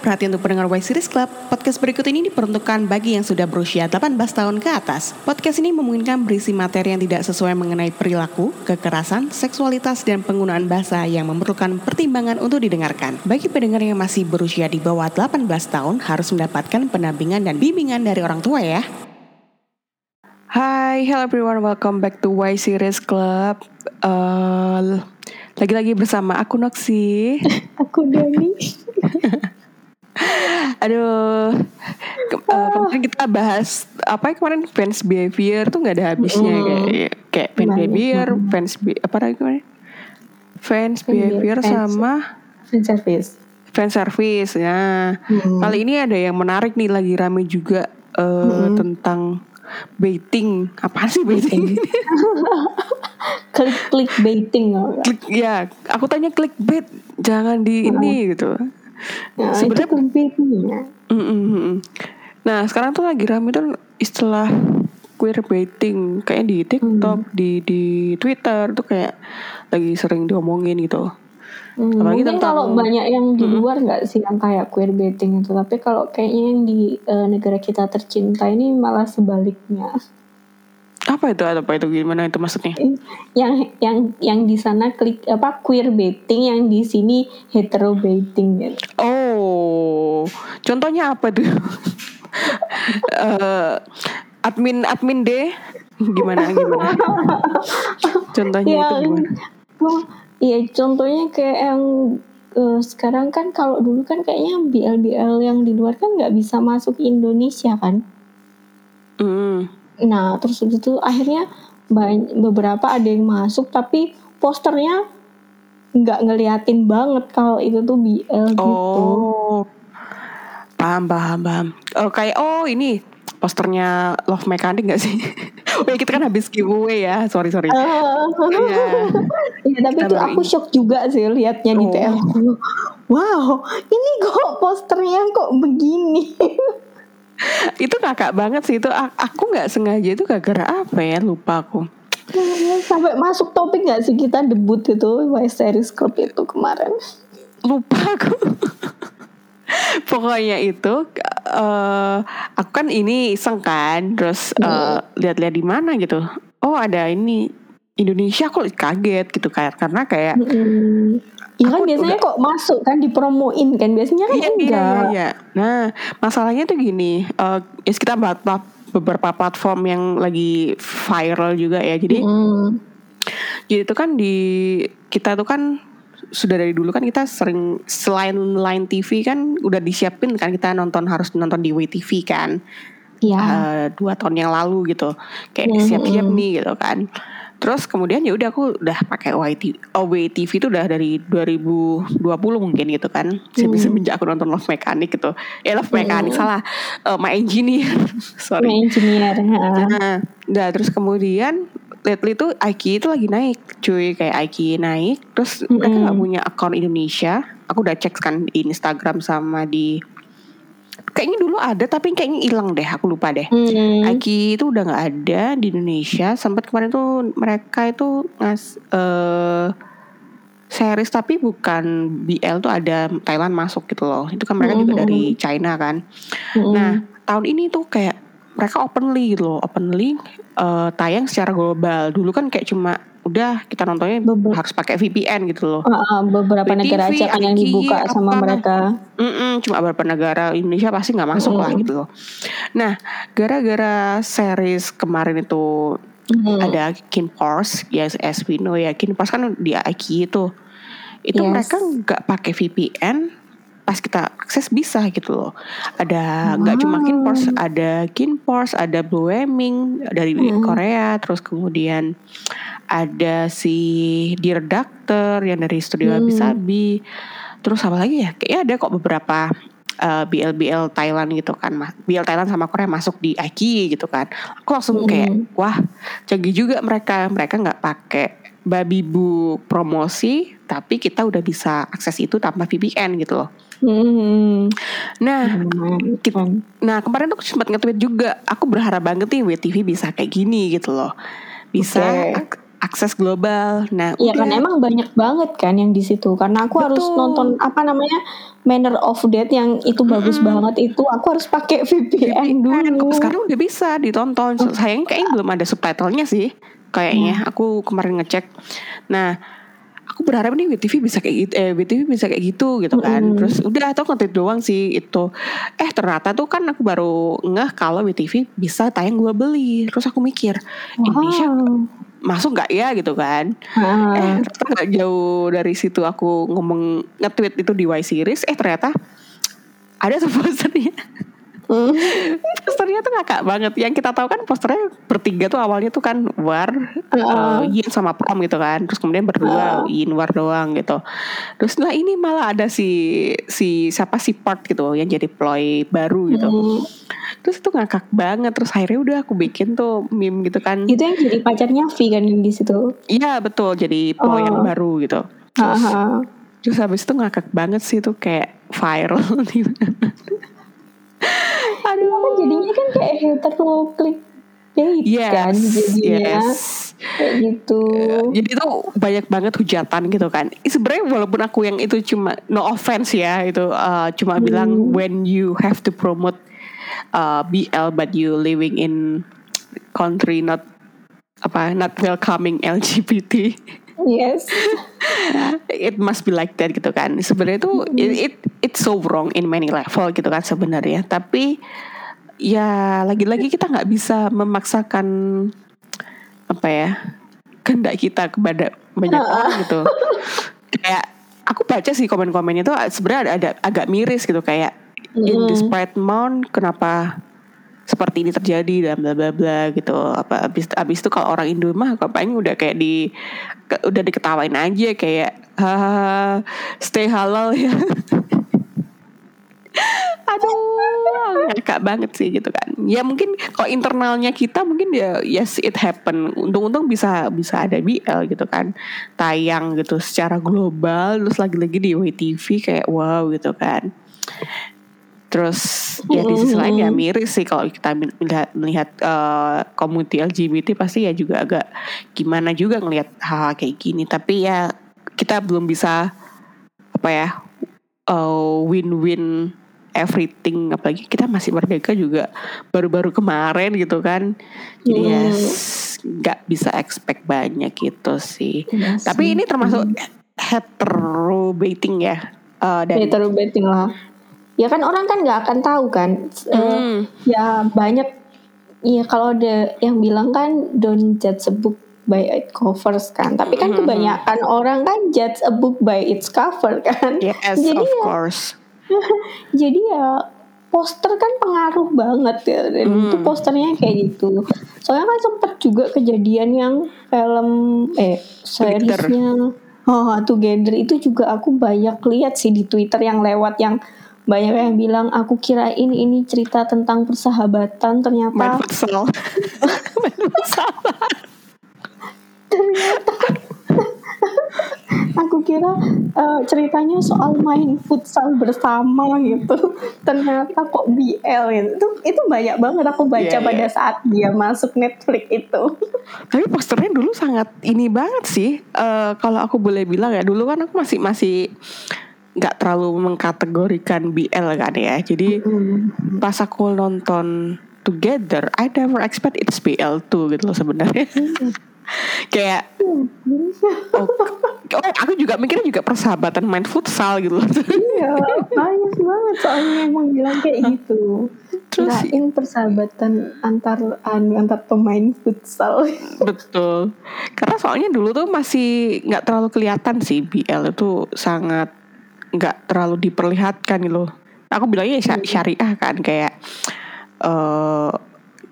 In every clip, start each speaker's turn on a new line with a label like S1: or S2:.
S1: perhatian untuk pendengar Y Series Club. Podcast berikut ini diperuntukkan bagi yang sudah berusia 18 tahun ke atas. Podcast ini memungkinkan berisi materi yang tidak sesuai mengenai perilaku, kekerasan, seksualitas, dan penggunaan bahasa yang memerlukan pertimbangan untuk didengarkan. Bagi pendengar yang masih berusia di bawah 18 tahun harus mendapatkan pendampingan dan bimbingan dari orang tua ya. Hai, hello everyone, welcome back to Y Series Club. Uh, lagi-lagi bersama aku Noxy.
S2: Aku Dani.
S1: Aduh, ke, uh, kemarin kita bahas apa ya kemarin fans behavior tuh nggak ada habisnya
S2: Mm.
S1: kayak kayak fans behavior, fans be- apa lagi kemarin? Fans
S2: Fan be-
S1: behavior
S2: fans-
S1: sama
S2: Fan service.
S1: fan service ya.
S2: Hmm.
S1: Kali ini ada yang menarik nih lagi rame juga uh, tentang baiting. Apaan sih baiting?
S2: Klik klik baiting.
S1: Klik, ya, aku tanya clickbait, jangan di ini gitu.
S2: Nah,
S1: Sebenarnya
S2: baiting ya.
S1: Mm, mm, mm, mm. Nah sekarang tuh lagi rame tuh istilah queerbaiting kayak di TikTok, di di Twitter tuh kayak lagi sering diomongin gitu.
S2: Hmm,
S1: Apalagi
S2: mungkin
S1: tentang-
S2: kalau banyak yang di luar nggak sih yang kayak queer baiting itu, tapi kalau kayaknya yang di eh, negara kita tercinta ini malah sebaliknya.
S1: Apa itu apa itu gimana itu maksudnya?
S2: yang yang yang di sana klik apa queer baiting, yang di sini hetero baiting gitu.
S1: Oh, contohnya apa tuh? Eh, admin admin D gimana gimana? Contohnya itu
S2: Ya,
S1: gimana?
S2: oh, iya contohnya kayak yang eh, sekarang kan kalau dulu kan kayaknya BL-BL yang di luar kan nggak bisa masuk Indonesia kan.
S1: Mm.
S2: Nah terus itu akhirnya banyak, beberapa ada yang masuk tapi posternya nggak ngeliatin banget kalau itu tuh BL gitu.
S1: Oh, paham paham paham. Oh kayak oh ini posternya Love Mechanic gak sih? oh ya kita kan habis giveaway ya, sorry sorry. Iya.
S2: Iya tapi
S1: Kita
S2: itu aku shock juga sih liatnya di
S1: Oh.
S2: TL. Wow, ini kok posternya kok begini?
S1: itu kakak banget sih itu. Aku nggak sengaja itu gara-gara apa ya lupa aku.
S2: Sampai masuk topik gak sih kita debut itu Y Series Club itu kemarin?
S1: Lupa aku. Pokoknya itu eh aku kan ini iseng kan, terus eh, lihat-lihat di mana gitu. Oh ada ini Indonesia kok kaget gitu kayak karena kayak
S2: Hmm. Iya kan biasanya kok masuk kan dipromoin kan biasanya kan
S1: Iya, iya,
S2: enggak.
S1: iya, iya. Nah, masalahnya tuh gini, eh ya kita bahas beberapa platform yang lagi viral juga ya. Jadi,
S2: Hmm.
S1: jadi itu kan di kita tuh kan sudah dari dulu kan kita sering selain line TV kan udah disiapin kan kita nonton harus nonton di WTV kan
S2: Iya.
S1: eh, dua tahun yang lalu gitu kayak
S2: Hmm,
S1: siap-siap
S2: hmm.
S1: nih gitu kan terus kemudian ya udah aku udah pakai YT, oh, WTV itu udah dari 2020 mungkin gitu kan
S2: Hmm.
S1: semenjak aku nonton Love Mechanic gitu eh Love Mechanic salah Eh, My Engineer sorry
S2: My engineer.
S1: Nah, nah, terus kemudian lately tuh Aiki itu lagi naik, cuy kayak Aiki naik, terus mereka
S2: Mm-mm.
S1: nggak punya akun Indonesia. Aku udah cek kan di Instagram sama di kayaknya dulu ada tapi kayaknya hilang deh, aku lupa deh.
S2: Hmm.
S1: Aiki itu udah nggak ada di Indonesia. Sempat kemarin tuh mereka itu ngas eh series tapi bukan BL tuh ada Thailand masuk gitu loh. Itu kan mereka juga
S2: Mm-mm.
S1: dari China kan.
S2: Hmm.
S1: Nah, tahun ini tuh kayak mereka openly gitu loh, openly eh, tayang secara global. Dulu kan kayak cuma udah kita nontonnya
S2: Beber-
S1: harus pakai VPN gitu loh.
S2: Ah, beberapa
S1: BTV,
S2: negara aja kan yang dibuka sama
S1: apa.
S2: mereka.
S1: Mm-mm, cuma beberapa negara Indonesia pasti nggak masuk lah
S2: Mm-mm.
S1: gitu loh. Nah, gara-gara series kemarin itu
S2: Hmm.
S1: ada Kin Pors, ya as we know ya Kin Pors kan di IKI itu. Itu
S2: Yes.
S1: mereka nggak pakai VPN, pas kita akses bisa gitu loh. Ada nggak cuma Kin Pors, ada Kin Pors, ada Blue Wemming dari
S2: Hmm.
S1: Korea, terus kemudian ada si Dear Doctor yang dari studio
S2: Hmm.
S1: Abisabi. Terus apa lagi ya? Kayaknya ada kok beberapa uh, BL-BL Thailand gitu kan. BL Thailand sama Korea masuk di IKI gitu kan. Aku langsung
S2: Hmm.
S1: kayak wah canggih juga mereka. Mereka nggak pakai babi bu promosi, tapi kita udah bisa akses itu tanpa VPN gitu loh.
S2: Hmm.
S1: Nah,
S2: Lumayan
S1: Kit-
S2: keren.
S1: Nah kemarin tuh aku sempat nge-tweet juga Aku berharap banget nih WTV bisa kayak gini gitu loh Bisa
S2: Oke.
S1: ak- akses global. Nah,
S2: Iya kan emang banyak banget kan yang di situ. Karena aku harus
S1: Betul.
S2: nonton apa namanya Manner of Death yang itu bagus banget itu aku harus pakai VPN
S1: Kan,
S2: dulu.
S1: sekarang udah bisa ditonton. Sayangnya kayaknya belum ada subtitlenya sih. Kayaknya aku kemarin ngecek. Nah, aku berharap nih WTV bisa kayak gitu, eh WTV bisa kayak gitu gitu kan.
S2: Mm-mm.
S1: Terus udah atau konten doang sih itu. Eh ternyata tuh kan aku baru ngeh kalau WTV bisa tayang gua beli. Terus aku mikir Indonesia
S2: Wow.
S1: masuk nggak ya gitu kan?
S2: Ah.
S1: Eh ternyata nggak jauh dari situ aku ngomong nge-tweet itu di Y series. Eh ternyata ada tuh posternya. Posternya tuh ngakak banget yang kita tahu kan posternya bertiga tuh awalnya tuh kan war uh, Yin sama Prom gitu kan terus kemudian berdua Yin war doang gitu terus lah ini malah ada si si siapa si Part gitu yang jadi ploy baru gitu
S2: Hmm.
S1: terus itu ngakak banget terus akhirnya udah aku bikin tuh meme gitu kan
S2: Itu yang jadi pacarnya V kan yang di situ.
S1: iya betul jadi ploy yang
S2: Oh.
S1: baru gitu terus,
S2: Ah, ah.
S1: terus habis itu ngakak banget sih tuh kayak viral.
S2: Aduh, kan jadinya kan kayak hetero clickbait kan jadinya
S1: yes.
S2: kayak gitu.
S1: Jadi itu banyak banget hujatan gitu kan. Sebenarnya walaupun aku yang itu cuma no offense ya itu uh, cuma
S2: Hmm.
S1: bilang when you have to promote uh, BL but you living in country not apa not welcoming LGBT
S2: Yes.
S1: it must be like that gitu kan. Sebenarnya itu
S2: Hmm.
S1: it, it it's so wrong in many level gitu kan sebenarnya. Tapi ya lagi-lagi kita nggak bisa memaksakan apa ya kehendak kita kepada banyak orang gitu. Kayak aku baca sih komen-komennya tuh sebenarnya ada, ada agak miris gitu. Kayak in this pride month kenapa seperti ini terjadi dan bla bla bla gitu. Apa abis abis itu kalau orang Indo mah paling udah kayak di ke- udah diketawain aja kayak hahaha stay halal ya. Aduh ngakak banget sih gitu kan. Ya mungkin kalau internalnya kita mungkin ya yes it happen. Untung-untung bisa bisa ada BL gitu kan. Tayang gitu secara global terus lagi-lagi di WTV kayak wow gitu kan Terus ya di sisi lain ya miris sih kalau kita melihat melihat eh, community LGBT pasti ya juga agak gimana juga ngelihat hal kayak gini. Tapi ya kita belum bisa apa ya eh, win-win everything apalagi kita masih merdeka juga baru-baru kemarin gitu kan. Jadi ya s- nggak bisa expect banyak gitu sih.
S2: Iya
S1: Tapi ini termasuk hetero baiting ya. Eh, dan
S2: Hetero betting lah. Ya kan orang kan nggak akan tahu kan.
S1: Hmm.
S2: ya banyak. Iya kalau ada yang bilang kan don't judge a book by its covers kan. Tapi kan kebanyakan orang kan judge a book by its cover kan.
S1: Yes,
S2: Jadi
S1: of
S2: ya
S1: course.
S2: jadi ya poster kan pengaruh banget ya dan
S1: Hmm.
S2: itu posternya kayak gitu soalnya kan sempet juga kejadian yang film eh seriesnya oh Together itu juga aku banyak lihat sih di Twitter yang lewat yang banyak yang bilang aku kirain ini cerita tentang persahabatan
S1: Main
S2: ternyata
S1: futsal. Main futsal.
S2: ternyata aku kira eh, ceritanya soal main futsal bersama gitu ternyata kok BL gitu. itu itu banyak banget aku baca
S1: Iya,
S2: pada saat dia masuk Netflix itu
S1: Tapi posternya dulu sangat ini banget sih. Eh, kalau aku boleh bilang ya, dulu kan aku masih masih nggak terlalu mengkategorikan BL kan ya. Jadi pas aku nonton Together, I never expect it's BL tuh gitu loh sebenarnya. Kayak oh, oh, aku juga mikirnya juga persahabatan main futsal gitu loh.
S2: iya banyak banget soalnya emang bilang kayak gitu
S1: Terus-
S2: kirain persahabatan antar antar pemain futsal
S1: Betul. Karena soalnya dulu tuh masih nggak terlalu kelihatan sih BL itu sangat nggak terlalu diperlihatkan gitu. loh. Aku bilangnya sya- syariah kan kayak eh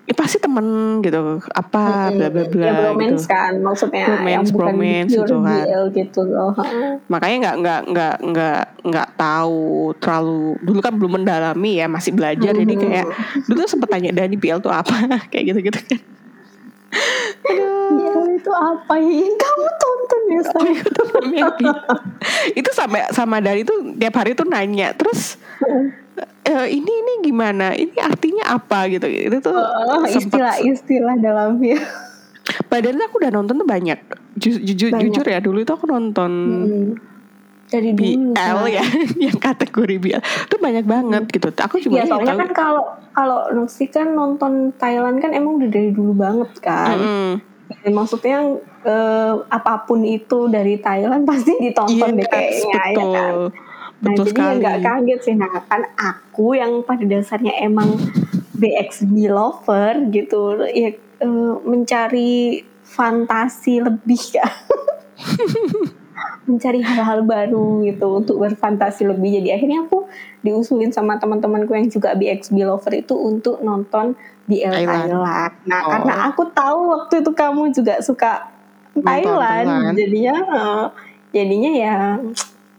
S1: ya pasti temen gitu apa bla bla bla
S2: ya bromance
S1: gitu.
S2: kan maksudnya yang
S1: Bromance,
S2: bukan
S1: bromance
S2: pure
S1: gitu kan.
S2: Gitu loh
S1: Makanya nggak nggak nggak nggak nggak tahu terlalu dulu kan belum mendalami ya masih belajar jadi kayak dulu sempet tanya Dani BL tuh apa kayak gitu gitu kan.
S2: BL itu apa ya kamu tonton ya saya
S1: Mimpi. itu sama sama dari itu tiap hari tuh nanya terus "Eh, ini ini gimana? Ini artinya apa? gitu. Itu tuh
S2: Oh, istilah-istilah dalamnya
S1: padahal aku udah nonton tuh banyak. Ju- ju-
S2: Banyak.
S1: jujur ya dulu itu aku nonton
S2: Mm. Dari dulu.
S1: BL
S2: kan.
S1: ya yang kategori BL itu banyak banget gitu aku juga
S2: Iya, soalnya
S1: tahu
S2: kan kalau kalau Noxy kan nonton Thailand kan emang udah dari dulu banget kan.
S1: Mm-mm.
S2: Ya, Maksudnya eh, apa pun itu dari Thailand pasti ditonton deh
S1: Yes,
S2: kayaknya ya
S1: betul
S2: kan. Nah
S1: betul
S2: jadi ya
S1: sekali
S2: nggak kaget sih. Nah kan aku yang pada dasarnya emang BXB lover gitu, ya eh, mencari fantasi lebih ya. mencari hal-hal baru gitu untuk berfantasi lebih. Jadi akhirnya aku diusulin sama teman-temanku yang juga BXB lover itu untuk nonton BL
S1: Thailand.
S2: Thailand. Nah
S1: Oh.
S2: karena aku tahu waktu itu kamu juga suka Thailand,
S1: Thailand.
S2: jadinya eh, jadinya ya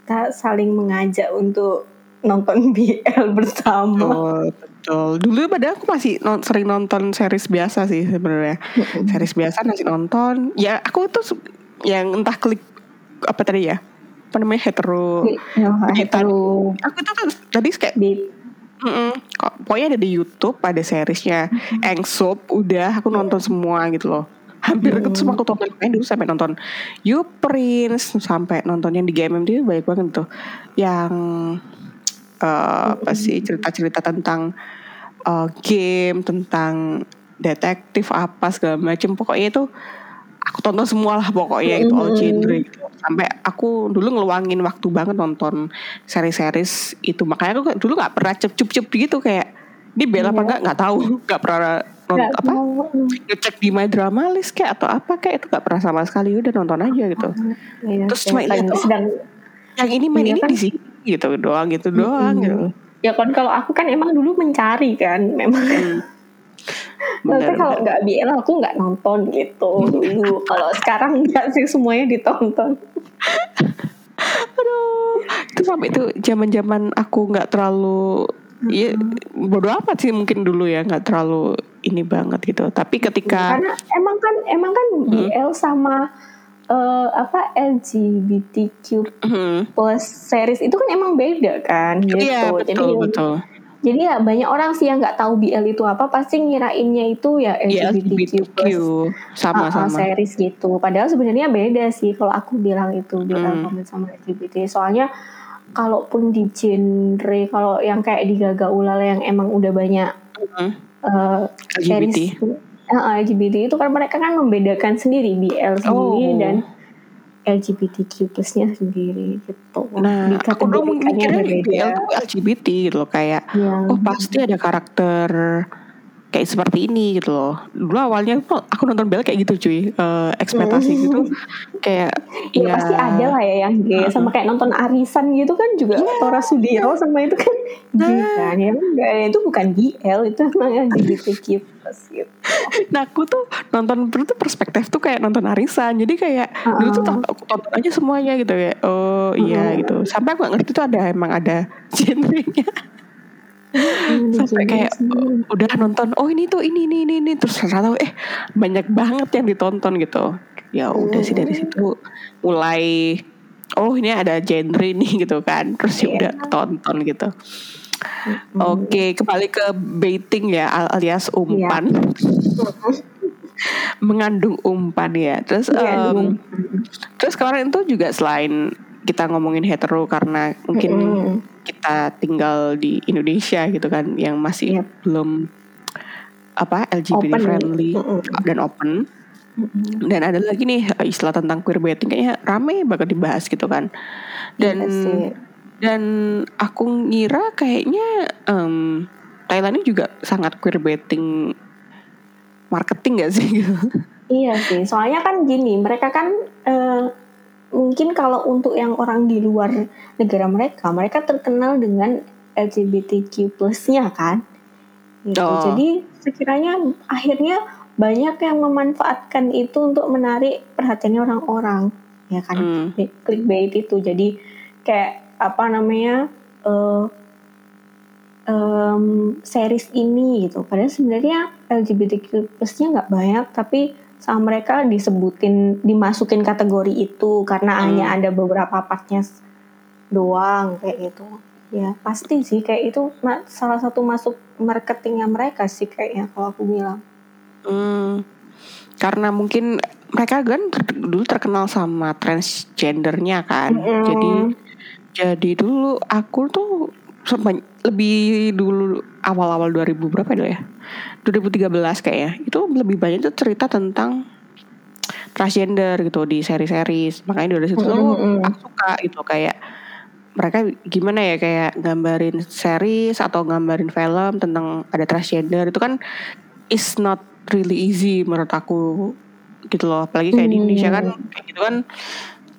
S2: kita saling mengajak untuk nonton BL bersama.
S1: Betul, betul. Dulu pada aku masih non- sering nonton series biasa sih sebenarnya. Series biasa masih nonton. Ya aku tuh yang entah klik apa tadi ya? Apa namanya hetero.
S2: Ya, hetero
S1: Aku tuh tadi kayak
S2: beat.
S1: mm-mm, kok pokoknya ada di YouTube ada seriesnya. Engsop udah aku nonton semua gitu loh. Hampir
S2: Hmm.
S1: semua aku tonton Main dulu sampai nonton You Prince sampai nonton yang di GMM itu banyak banget tuh. Yang eh, apa sih cerita-cerita tentang eh, game tentang detektif apa segala macam pokoknya itu aku tonton semua lah pokoknya itu all genre gitu. sampai aku dulu ngeluangin waktu banget nonton seri-series itu. Makanya aku dulu nggak pernah cep-cep gitu kayak ini bel apa
S2: Iya.
S1: nggak? Nggak tahu. Nggak pernah nonton apa ngecek di my drama list kayak atau apa kayak itu nggak pernah sama sekali. Udah nonton aja gitu.
S2: Iya,
S1: Terus cuma lihat, oh,
S2: sedang
S1: yang ini main
S2: Iya
S1: ini
S2: kan?
S1: di sini gitu doang gitu doang gitu.
S2: Ya kan kalau aku kan emang dulu mencari kan memang. Tapi kalau nggak BL aku nggak nonton gitu dulu. kalau sekarang nggak sih semuanya ditonton.
S1: Aduh, itu sampai itu zaman-zaman aku nggak terlalu ya bodo amat sih mungkin dulu ya nggak terlalu ini banget gitu. Tapi ketika
S2: Karena emang kan emang kan BL sama eh, apa LGBTQ
S1: Hmm,
S2: plus series itu kan emang beda kan gitu.
S1: iya
S2: jadi
S1: betul betul.
S2: Jadi ya banyak orang sih yang nggak tahu BL itu apa pasti ngirainnya itu ya
S1: Ya
S2: LGBTQ
S1: LGBTQ
S2: plus uh, uh,
S1: sama-sama.
S2: series gitu. Padahal sebenarnya beda sih kalau aku bilang itu BL
S1: Hmm.
S2: sama LGBT. Soalnya kalaupun di genre kalau yang kayak di Gaga Ulala yang emang udah banyak
S1: Hmm,
S2: uh,
S1: LGBT.
S2: series uh, LGBT itu kan mereka kan membedakan sendiri BL sendiri
S1: Oh.
S2: dan LGBTQ plusnya sendiri gitu.
S1: Nah, aku dulu mikirnya
S2: berbeda.
S1: BL tuh LGBT gitu loh kayak
S2: Iya.
S1: oh pasti ada karakter kayak seperti ini gitu loh. Dulu awalnya tuh aku nonton BL kayak gitu cuy. Eh, ekspektasi gitu. Kayak
S2: Ya, pasti ada lah ya yang gay sama kayak nonton arisan gitu kan juga. Tora Sudiro sama itu kan gay kan. Ya enggak itu bukan GL itu emang LGBTQ plus gitu
S1: Nah aku tuh nonton itu perspektif tuh kayak nonton arisan. Jadi kayak dulu tuh aku tonton aja semuanya gitu ya Oh iya gitu. Sampai aku gak ngerti tuh ada emang ada genrenya Sampai kayak oh, udah nonton Oh ini tuh ini ini ini, ini. Terus ternyata eh banyak banget yang ditonton gitu. Ya udah sih dari situ mulai Oh ini ada genre nih gitu kan. Terus ya udah tonton gitu. Oke kembali ke baiting ya al- alias umpan. Mengandung umpan ya. Terus
S2: Mengandung
S1: em, terus kemarin itu juga selain kita ngomongin hetero karena mungkin
S2: Mm-mm.
S1: kita tinggal di Indonesia gitu kan yang masih
S2: Yep.
S1: belum apa LGBT
S2: Open
S1: friendly
S2: Mm-mm.
S1: dan open. Dan ada lagi nih istilah tentang queerbaiting kayaknya rame banget dibahas gitu kan. Dan
S2: Iya sih.
S1: dan aku ngira kayaknya em, Thailand ini juga sangat queerbaiting marketing gak sih gitu.
S2: Iya sih, soalnya kan gini, mereka kan eh, mungkin kalau untuk yang orang di luar negara mereka, mereka terkenal dengan LGBTQ plusnya kan. Gitu.
S1: Oh.
S2: Jadi sekiranya akhirnya banyak yang memanfaatkan itu untuk menarik perhatiannya orang-orang, ya kan?
S1: Hmm.
S2: Clickbait itu, jadi kayak apa namanya? eh em, series ini gitu. Padahal sebenarnya LGBTQ plusnya nggak banyak, tapi sama mereka disebutin, dimasukin kategori itu karena
S1: Hmm.
S2: hanya ada beberapa partnya doang kayak gitu. Ya pasti sih kayak itu salah satu masuk marketingnya mereka sih kayaknya kalau aku bilang.
S1: Hmm. karena mungkin mereka kan ter- dulu terkenal sama transgendernya kan. Mm. Jadi jadi dulu aku tuh lebih dulu awal-awal 2000 berapa dulu ya? 2013 kayaknya. Itu lebih banyak tuh cerita tentang transgender gitu di seri-seri. Makanya dari situ mm -hmm. aku suka gitu kayak mereka gimana ya kayak gambarin series atau gambarin film tentang ada transgender itu kan is not really easy menurut aku gitu loh apalagi kayak di Indonesia kan kayak gitu kan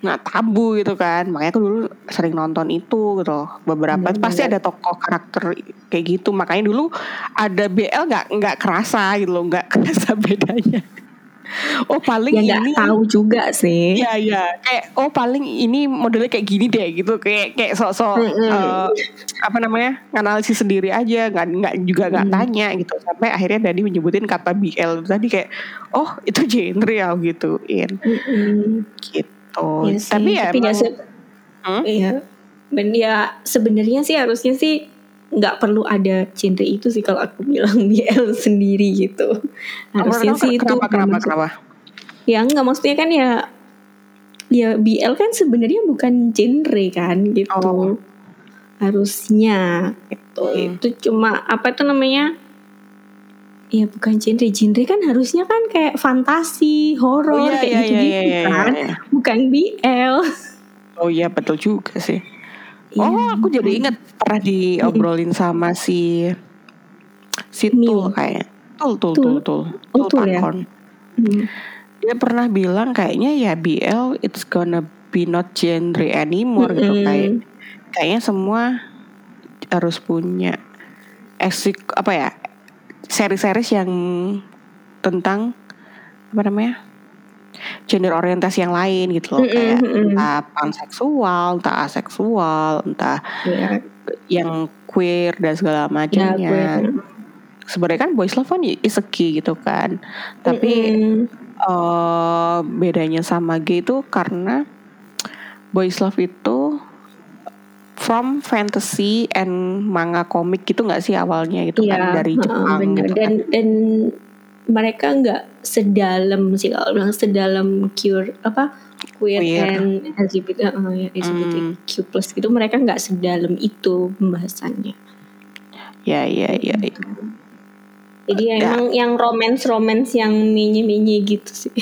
S1: nggak tabu gitu kan. Makanya aku dulu sering nonton itu gitu loh. Beberapa hmm, pasti ada tokoh karakter kayak gitu. Makanya dulu ada BL nggak nggak kerasa gitu loh. Nggak kerasa bedanya. Oh paling
S2: ya, ini tahu juga sih.
S1: Ya ya kayak oh paling ini modelnya kayak gini deh gitu. Kayak kayak sok-sok mm -hmm. uh, apa namanya analisis sendiri aja. Nggak nggak juga nggak mm. tanya gitu. Sampai akhirnya Dani menyebutin kata BL tadi kayak oh itu genre ya gituin mm -hmm. gitu
S2: ya sih, tapi ya tapi emang, hmm? iya. Dan ya sebenarnya sih harusnya sih nggak perlu ada genre itu sih kalau aku bilang BL sendiri gitu. Harusnya sih itu
S1: kenapa kenapa kenapa?
S2: Ya nggak maksudnya kan ya ya BL kan sebenarnya bukan genre kan gitu. Oh. harusnya itu hmm. itu cuma apa itu namanya ya bukan genre. Genre kan harusnya kan kayak fantasi horor oh, iya, kayak
S1: iya, gitu iya, iya,
S2: kan.
S1: iya, iya.
S2: bukan BL
S1: oh iya betul juga sih. Oh, iya. aku jadi inget pernah diobrolin sama si si Tul kayak. Tul Tul Tul. Tul
S2: Tul, tul ya?
S1: Hmm. Dia pernah bilang kayaknya ya BL it's gonna be not genre anymore gitu kayak kayaknya semua harus punya eksik apa ya seri-series yang tentang apa namanya gender orientasi yang lain gitu loh mm -hmm. kayak entah panseksual, entah aseksual, entah yeah. yang queer dan segala macamnya. Yeah, Sebenarnya kan boys love kan is a key gitu kan. Tapi mm -hmm. uh, bedanya sama gay itu karena boys love itu from fantasy and manga komik gitu nggak sih awalnya itu yeah, kan iya, dari Jepang uh, gitu
S2: dan, kan. Dan mereka nggak sedalam sih kalau bilang sedalam cure apa queer, queer. and LGBT uh, ya, LGBTQ mm. plus gitu mereka nggak sedalam itu pembahasannya
S1: ya ya ya, ya.
S2: jadi ya, emang yang romance romance yang mini mini gitu sih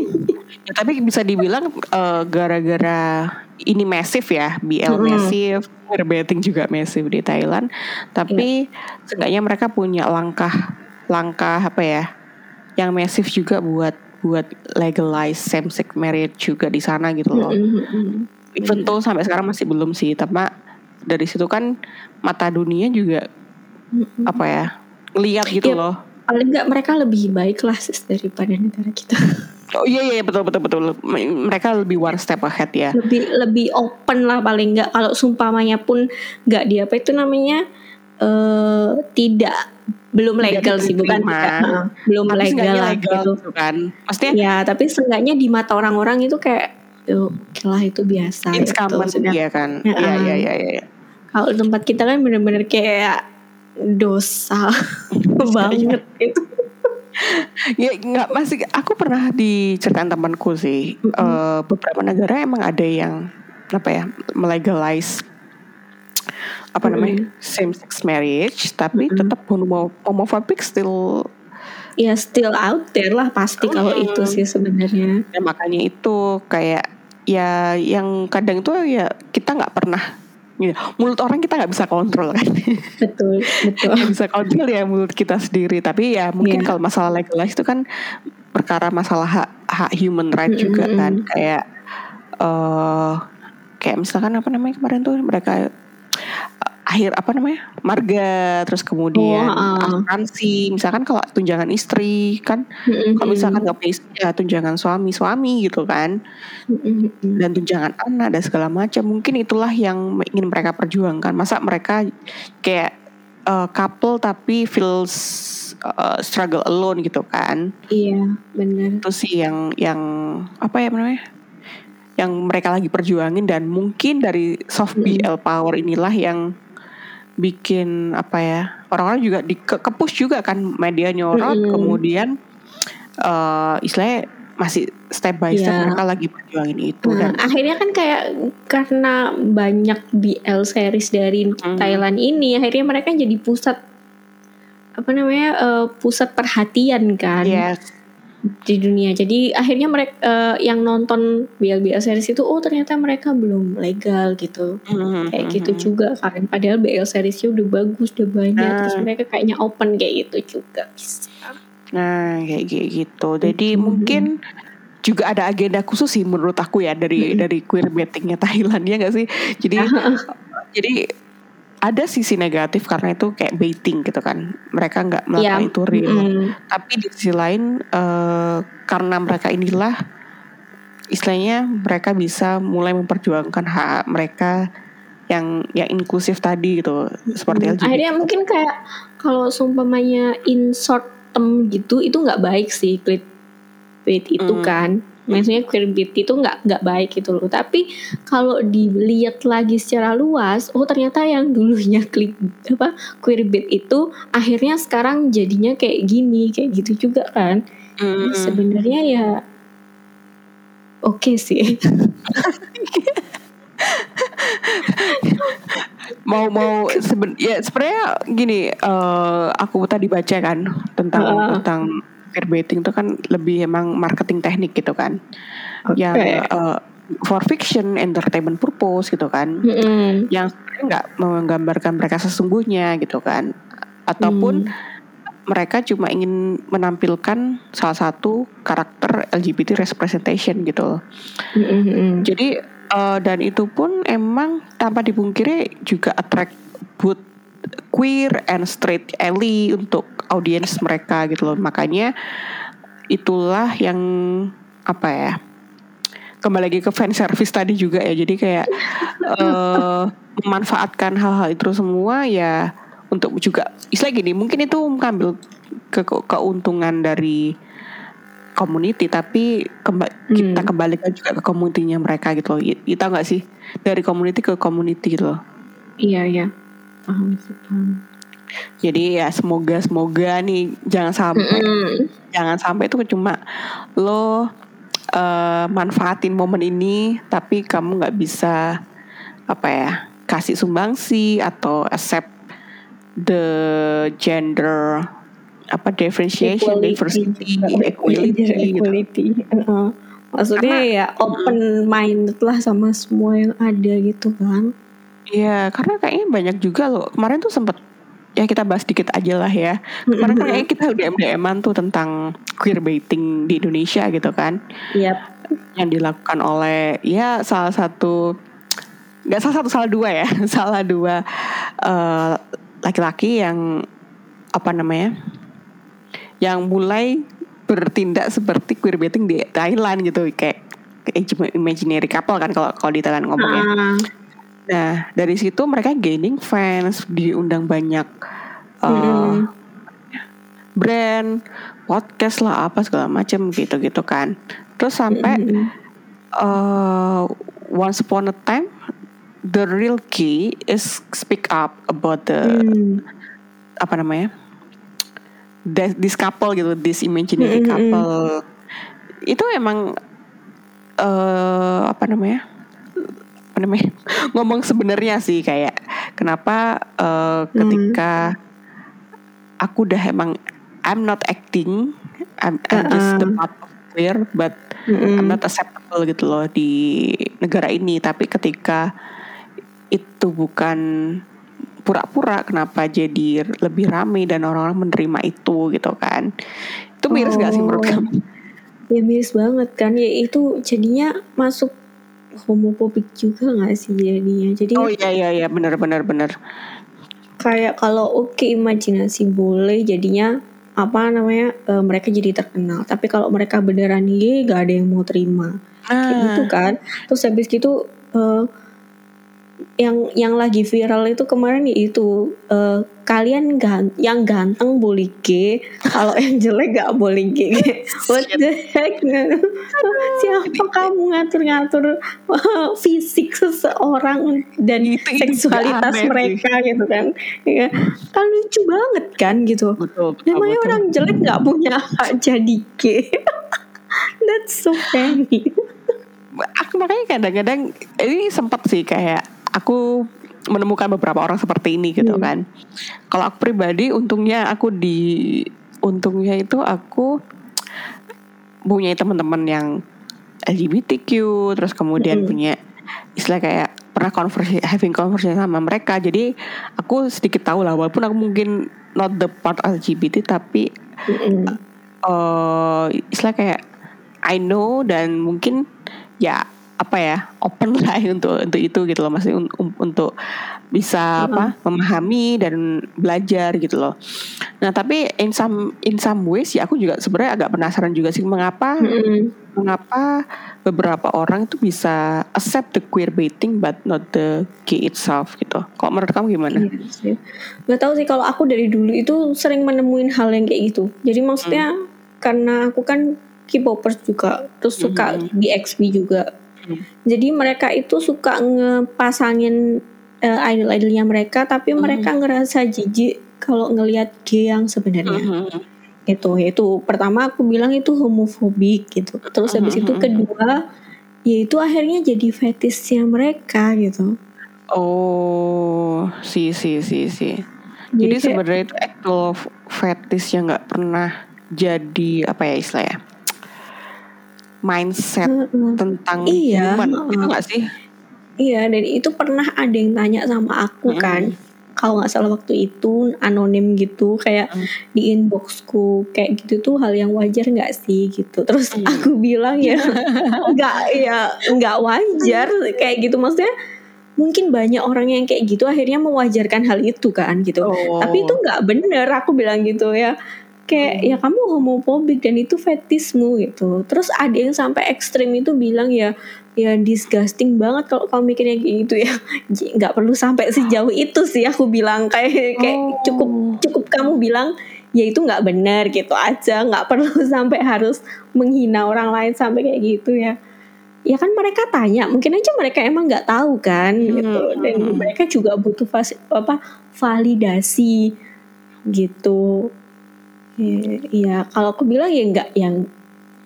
S1: ya, tapi bisa dibilang uh, gara-gara ini masif ya BL mm. masif queerbaiting juga masif di Thailand tapi yeah. seenggaknya mereka punya langkah langkah apa ya yang masif juga buat buat legalize same sex marriage juga di sana gitu loh. Mm-hmm. Even though sampai sekarang masih belum sih, tapi dari situ kan mata dunia juga mm-hmm. apa ya lihat gitu ya, loh.
S2: Paling nggak mereka lebih baik lah daripada negara kita.
S1: Oh iya iya betul betul betul. Mereka lebih one step ahead ya.
S2: Lebih lebih open lah paling nggak. Kalau sumpamanya pun nggak dia apa itu namanya uh, tidak belum legal sih bukan uh, belum tapi legal, legal gitu. kan. Maksudnya ya tapi seenggaknya di mata orang-orang itu kayak oke lah itu biasa
S1: it's gitu. common ya kan? Iya ya, ya, ya, ya, ya.
S2: kalau tempat kita kan bener-bener kayak dosa banget itu
S1: ya nggak masih aku pernah diceritain temanku sih mm -hmm. uh, beberapa negara emang ada yang apa ya melegalize apa namanya mm. same sex marriage tapi mm. tetap homo homophobic still
S2: ya still out there lah pasti mm. kalau itu sih sebenarnya
S1: ya, makanya itu kayak ya yang kadang itu ya kita nggak pernah ya, mulut orang kita nggak bisa kontrol kan?
S2: Betul betul.
S1: Gak bisa kontrol ya mulut kita sendiri. Tapi ya mungkin yeah. kalau masalah legalize itu kan perkara masalah hak hak human right mm -hmm. juga kan? kayak uh, kayak misalkan apa namanya kemarin tuh mereka akhir apa namanya marga terus kemudian oh, uh. asuransi misalkan kalau tunjangan istri kan mm-hmm. kalau misalkan nggak punya istri ya tunjangan suami suami gitu kan mm-hmm. dan tunjangan anak dan segala macam mungkin itulah yang ingin mereka perjuangkan masa mereka kayak uh, couple tapi feels uh, struggle alone gitu kan
S2: iya benar
S1: itu sih yang yang apa ya namanya yang mereka lagi perjuangin dan mungkin dari soft BL power inilah yang bikin apa ya orang-orang juga di ke, juga kan media nyorot mm kemudian uh, istilahnya masih step by step yeah. mereka lagi perjuangin itu
S2: nah, dan akhirnya kan kayak karena banyak BL series dari hmm. Thailand ini akhirnya mereka jadi pusat apa namanya uh, pusat perhatian kan yes. Di dunia jadi akhirnya mereka uh, yang nonton BL BL series itu oh ternyata mereka belum legal gitu hmm. kayak gitu hmm. juga kan padahal BL seriesnya udah bagus udah banyak nah. terus mereka kayaknya open kayak gitu juga bisa
S1: Nah, kayak gitu. Jadi hmm. mungkin juga ada agenda khusus sih menurut aku ya dari hmm. dari queer bettingnya Thailand ya gak sih? Jadi jadi ada sisi negatif karena itu kayak baiting gitu kan. Mereka nggak melakukan yeah. itu real. Mm. Tapi di sisi lain uh, karena mereka inilah istilahnya mereka bisa mulai memperjuangkan hak mereka yang yang inklusif tadi gitu seperti
S2: LGBT. Akhirnya mungkin kayak kalau seumpamanya in short hitam gitu itu nggak baik sih clickbait itu hmm. kan maksudnya queerbait itu nggak nggak baik gitu loh tapi kalau dilihat lagi secara luas oh ternyata yang dulunya klik apa queerbait itu akhirnya sekarang jadinya kayak gini kayak gitu juga kan hmm. sebenarnya ya oke okay sih
S1: mau mau seben ya sebenarnya gini uh, aku tadi baca kan tentang uh. tentang queerbaiting itu kan lebih emang marketing teknik gitu kan okay. yang uh, for fiction entertainment purpose gitu kan mm -hmm. yang nggak menggambarkan mereka sesungguhnya gitu kan ataupun mm. mereka cuma ingin menampilkan salah satu karakter LGBT representation gitu mm -hmm. jadi uh, dan itu pun emang tanpa dipungkiri juga attract both queer and straight ally untuk audiens mereka gitu loh. Makanya itulah yang apa ya kembali lagi ke fan service tadi juga ya. Jadi kayak uh, memanfaatkan hal-hal itu semua ya untuk juga istilah gini mungkin itu mengambil ke keuntungan dari community tapi kemba hmm. kita kembalikan juga ke komunitinya mereka gitu loh. Kita nggak sih? Dari community ke community gitu loh.
S2: Iya iya paham sih paham
S1: jadi ya semoga semoga nih jangan sampai mm -hmm. jangan sampai itu cuma lo uh, manfaatin momen ini tapi kamu nggak bisa apa ya kasih sumbangsi atau accept the gender apa differentiation, equality, diversity, equality, equality.
S2: Gitu. Uh, maksudnya karena, ya open minded lah sama semua yang ada gitu kan.
S1: Iya, karena kayaknya banyak juga loh. Kemarin tuh sempet ya kita bahas dikit aja lah ya. Kemarin kan kayaknya kita udah DM-DM tuh tentang queer baiting di Indonesia gitu kan.
S2: Iya. Yep.
S1: Yang dilakukan oleh ya salah satu nggak salah satu salah dua ya, salah dua uh, laki-laki yang apa namanya yang mulai bertindak seperti queerbaiting di Thailand gitu kayak imaginary couple kan kalau kalau di Thailand ngomongnya. Uh. Nah dari situ mereka gaining fans, diundang banyak uh, brand, podcast lah apa segala macam gitu gitu kan. Terus sampai mm. uh, once upon a time the real key is speak up about the mm. apa namanya this couple gitu, this imaginary mm -hmm. couple itu emang uh, apa namanya? Apa namanya? Ngomong sebenarnya sih kayak kenapa uh, ketika mm. aku udah emang I'm not acting, I'm, I'm uh -uh. just the part of queer, but mm -hmm. I'm not acceptable gitu loh di negara ini. Tapi ketika itu bukan pura-pura kenapa jadi lebih rame dan orang-orang menerima itu gitu kan itu miris oh. gak sih menurut oh. kamu
S2: ya miris banget kan ya itu jadinya masuk homofobik juga gak sih jadinya? Jadi
S1: oh iya iya iya. Benar benar benar
S2: kayak kalau oke okay, imajinasi boleh jadinya apa namanya e, mereka jadi terkenal. Tapi kalau mereka beneran gay gak ada yang mau terima. Ah. kayak gitu kan? Terus habis gitu e, yang yang lagi viral itu kemarin itu uh, kalian gan yang ganteng boleh gay kalau yang jelek gak boleh gay what the heck? Siapa kamu ngatur-ngatur uh, fisik seseorang dan itu, seksualitas itu mereka gitu kan? Ya kan lucu banget kan gitu. Betul, betul, namanya betul. orang jelek gak punya hak jadi gay that's so funny.
S1: Aku makanya kadang-kadang ini sempat sih kayak aku menemukan beberapa orang seperti ini gitu hmm. kan. Kalau aku pribadi untungnya aku di untungnya itu aku punya teman-teman yang LGBTQ terus kemudian hmm. punya istilah kayak pernah conversation having conversation sama mereka jadi aku sedikit tahu lah walaupun aku mungkin not the part LGBT tapi mm uh, istilah kayak I know dan mungkin ya apa ya open lah untuk untuk itu gitu loh masih un, untuk bisa hmm. apa memahami dan belajar gitu loh. Nah tapi in some in some ways ya aku juga sebenarnya agak penasaran juga sih mengapa hmm. mengapa beberapa orang itu bisa accept the queer baiting but not the gay itself gitu. Kok menurut kamu gimana? Iya
S2: sih. Gak tahu sih kalau aku dari dulu itu sering menemuin hal yang kayak gitu. Jadi maksudnya hmm. karena aku kan K-popers juga terus suka hmm. di juga jadi mereka itu suka ngepasangin uh, idol-idolnya mereka, tapi mm. mereka ngerasa jijik kalau ngelihat gay yang sebenarnya. Mm -hmm. Itu, itu pertama aku bilang itu homofobik gitu. Terus habis mm -hmm. itu kedua, yaitu akhirnya jadi fetishnya mereka gitu.
S1: Oh, si si si si. Jadi, jadi sebenarnya itu actual fetish yang nggak pernah jadi apa ya istilahnya? Mindset tentang iya, human itu gak sih?
S2: Iya dan itu pernah ada yang tanya sama aku hmm. kan kalau nggak salah waktu itu anonim gitu kayak hmm. di inboxku kayak gitu tuh hal yang wajar nggak sih gitu terus hmm. aku bilang ya nggak ya nggak wajar kayak gitu maksudnya mungkin banyak orang yang kayak gitu akhirnya mewajarkan hal itu kan gitu oh. tapi itu nggak bener aku bilang gitu ya kayak hmm. ya kamu homofobik dan itu fetismu gitu terus ada yang sampai ekstrim itu bilang ya ya disgusting banget kalau kamu mikirnya kayak gitu ya nggak perlu sampai sejauh itu sih aku bilang kayak kayak oh. cukup cukup kamu bilang ya itu nggak benar gitu aja nggak perlu sampai harus menghina orang lain sampai kayak gitu ya ya kan mereka tanya mungkin aja mereka emang nggak tahu kan hmm. gitu dan hmm. mereka juga butuh fas, apa validasi gitu Iya, kalau aku bilang ya enggak yang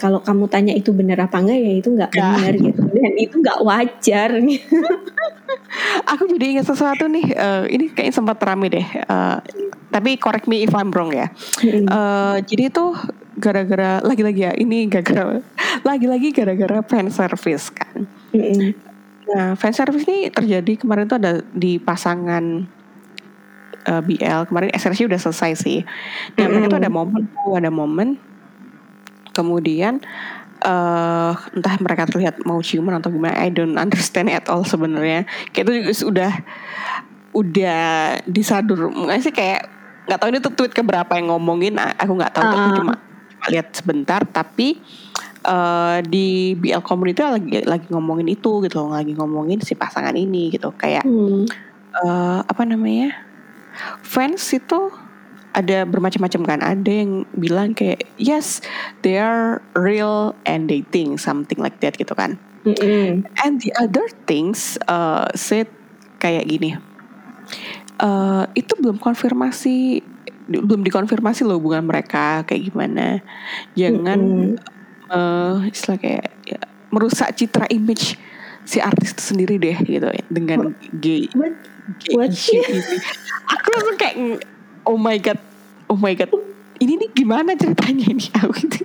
S2: kalau kamu tanya itu benar apa enggak ya itu enggak benar gitu dan itu enggak wajar.
S1: aku jadi ingat sesuatu nih, uh, ini kayaknya sempat rame deh. Uh, tapi correct me if I'm wrong ya. Uh, jadi itu gara-gara lagi-lagi ya ini gara-gara lagi-lagi gara-gara fan service kan. Nah fan service ini terjadi kemarin tuh ada di pasangan uh, eh, BL kemarin SRC udah selesai sih. Nah mm-hmm. mereka tuh ada momen tuh ada momen. Kemudian uh, entah mereka terlihat mau ciuman atau gimana I don't understand at all sebenarnya. Kayak itu juga sudah udah disadur. Nggak sih kayak nggak tahu ini tuh tweet keberapa yang ngomongin. Aku nggak tahu uh. tapi cuma lihat sebentar. Tapi uh, di BL community lagi lagi ngomongin itu gitu loh. Lagi ngomongin si pasangan ini gitu. Kayak hmm. uh, apa namanya fans itu ada bermacam-macam kan ada yang bilang kayak yes they are real and dating something like that gitu kan mm -hmm. and the other things uh, said kayak gini uh, itu belum konfirmasi belum dikonfirmasi loh hubungan mereka kayak gimana jangan mm -hmm. uh, istilah kayak ya, merusak citra image si artis itu sendiri deh gitu dengan gay
S2: What?
S1: aku langsung kayak oh my god oh my god ini nih gimana ceritanya ini? Aku gitu.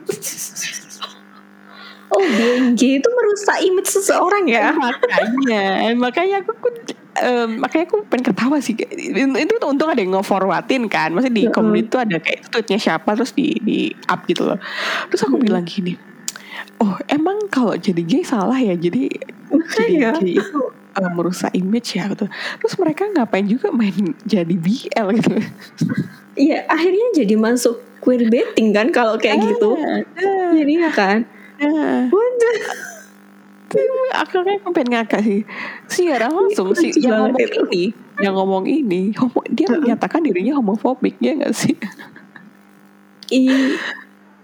S2: Oh BNJ itu merusak image seseorang ya?
S1: Makanya makanya aku um, makanya aku pengen ketawa sih. Itu tuh untung ada yang nge-forwardin kan. Maksudnya di komunitas itu ada kayak tweetnya siapa terus di di up gitu loh. Terus aku bilang gini oh emang kalau jadi gay salah ya jadi jadi gay itu uh, merusak image ya gitu. Terus mereka ngapain juga main jadi BL gitu.
S2: Iya, akhirnya jadi masuk queer baiting kan kalau kayak ah, gitu. Ah, Jadi ya kan.
S1: Ah. aku kayak pengen ngakak sih sih ada langsung sih yang ngomong itu. ini yang ngomong ini homo, dia menyatakan dirinya homofobik ya gak sih
S2: I,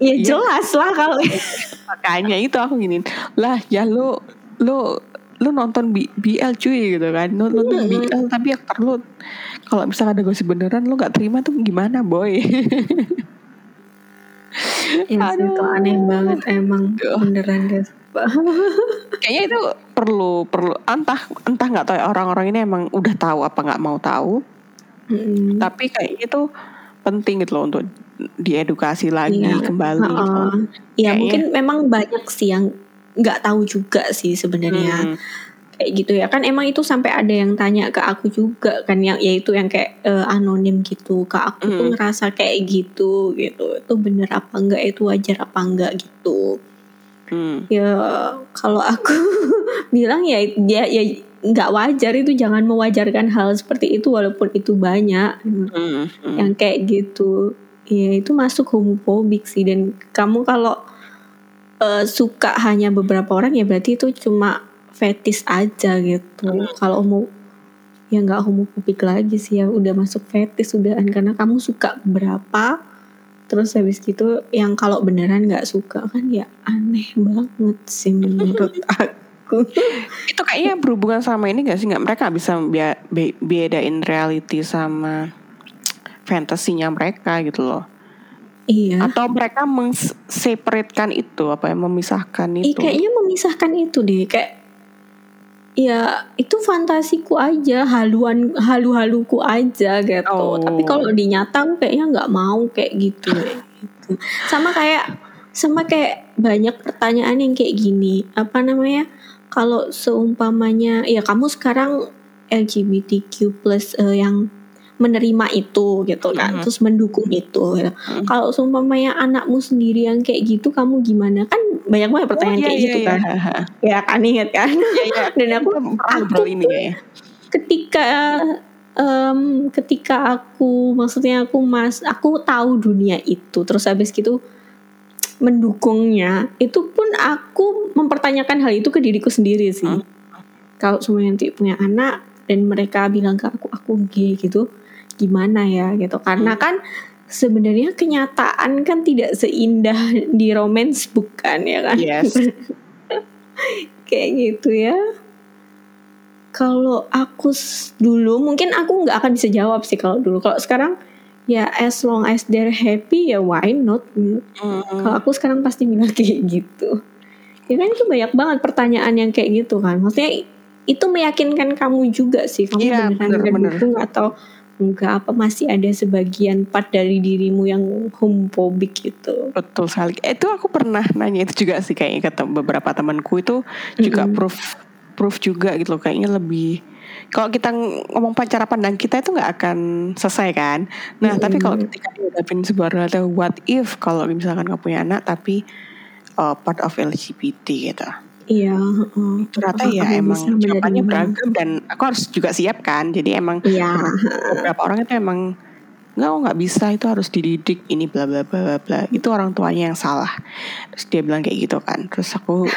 S2: ya jelas lah kalau
S1: makanya itu aku gini lah ya lu lu lu nonton B, BL cuy gitu kan. Lu nonton hmm. BL tapi aktor lu kalau misalnya ada gosip beneran lu nggak terima tuh gimana boy?
S2: Ya Aduh. itu aneh banget emang beneran guys.
S1: Kayaknya itu perlu perlu entah entah nggak tahu ya, orang-orang ini emang udah tahu apa nggak mau tahu. Mm. tapi kayaknya itu penting gitu loh untuk diedukasi lagi iya. kembali uh -uh. gitu.
S2: ya mungkin memang banyak sih yang nggak tahu juga sih sebenarnya hmm. kayak gitu ya kan emang itu sampai ada yang tanya ke aku juga kan yang yaitu yang kayak uh, anonim gitu ke aku hmm. tuh ngerasa kayak gitu gitu itu bener apa enggak itu wajar apa enggak gitu hmm. ya kalau aku bilang ya ya ya nggak wajar itu jangan mewajarkan hal seperti itu walaupun itu banyak hmm. Hmm. yang kayak gitu ya itu masuk homofobik sih. Dan kamu kalau uh, suka hanya beberapa orang ya berarti itu cuma fetis aja gitu. Hmm. kalau mau ya nggak homofobik lagi sih. Ya udah masuk fetis udah karena kamu suka berapa terus habis gitu yang kalau beneran nggak suka kan ya aneh banget sih menurut aku.
S1: Itu kayaknya berhubungan sama ini gak sih? Nggak mereka bisa bedain reality sama fantasinya mereka gitu loh
S2: Iya.
S1: Atau mereka menseparatekan itu apa ya memisahkan itu?
S2: Iya kayaknya memisahkan itu deh kayak ya itu fantasiku aja haluan halu-haluku aja gitu oh. tapi kalau dinyata kayaknya nggak mau kayak gitu, gitu sama kayak sama kayak banyak pertanyaan yang kayak gini apa namanya kalau seumpamanya ya kamu sekarang LGBTQ plus uh, yang menerima itu gitu kan mm-hmm. terus mendukung itu gitu. mm-hmm. kalau seumpamanya anakmu sendiri yang kayak gitu kamu gimana kan banyak banget pertanyaan oh, iya, kayak iya, gitu iya. kan ya kan inget kan iya, iya. dan aku aku ini ya. ketika um, ketika aku maksudnya aku mas aku tahu dunia itu terus habis gitu mendukungnya itu pun aku mempertanyakan hal itu ke diriku sendiri sih hmm. kalau semua nanti punya anak dan mereka bilang ke aku aku gay gitu gimana ya gitu. Karena hmm. kan sebenarnya kenyataan kan tidak seindah di romance bukan ya kan? Yes. kayak gitu ya. Kalau aku dulu mungkin aku nggak akan bisa jawab sih kalau dulu. Kalau sekarang ya as long as they're happy ya why not? Mm. kalau aku sekarang pasti bilang kayak gitu. Ya kan itu banyak banget pertanyaan yang kayak gitu kan. Maksudnya itu meyakinkan kamu juga sih. Kamu yeah, beneran mendukung atau enggak apa masih ada sebagian part dari dirimu yang homophobic gitu.
S1: Betul sekali. Eh, itu aku pernah nanya itu juga sih kayaknya kata beberapa temanku itu juga mm -hmm. proof proof juga gitu loh. Kayaknya lebih kalau kita ngomong cara pandang kita itu nggak akan selesai kan? Nah mm -hmm. tapi kalau ketika dihadapin sebuah realita what if kalau misalkan nggak punya anak tapi uh, part of LGBT gitu
S2: Iya, uh,
S1: ternyata ya emang jawabannya beragam dan aku harus juga siap kan. Jadi emang
S2: iya.
S1: beberapa orang itu emang nggak oh, nggak bisa itu harus dididik ini bla bla bla bla itu orang tuanya yang salah terus dia bilang kayak gitu kan terus aku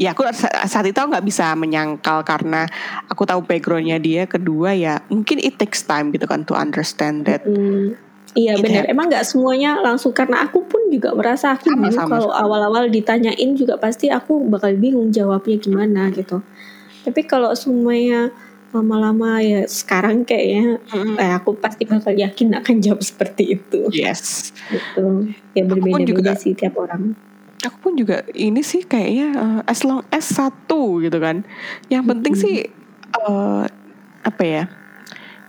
S1: ya aku saat itu nggak bisa menyangkal karena aku tahu backgroundnya dia kedua ya mungkin it takes time gitu kan to understand that mm.
S2: Iya gitu benar. Ya. Emang nggak semuanya langsung karena aku pun juga merasa aku sama, bingung kalau awal-awal ditanyain juga pasti aku bakal bingung jawabnya gimana gitu. Tapi kalau semuanya lama-lama ya sekarang kayaknya mm-hmm. eh, aku pasti bakal yakin akan jawab seperti itu.
S1: Yes.
S2: Gitu. Ya berbeda-beda sih tiap orang.
S1: Aku pun juga ini sih kayaknya uh, as long as satu gitu kan. Yang penting mm-hmm. sih uh, apa ya?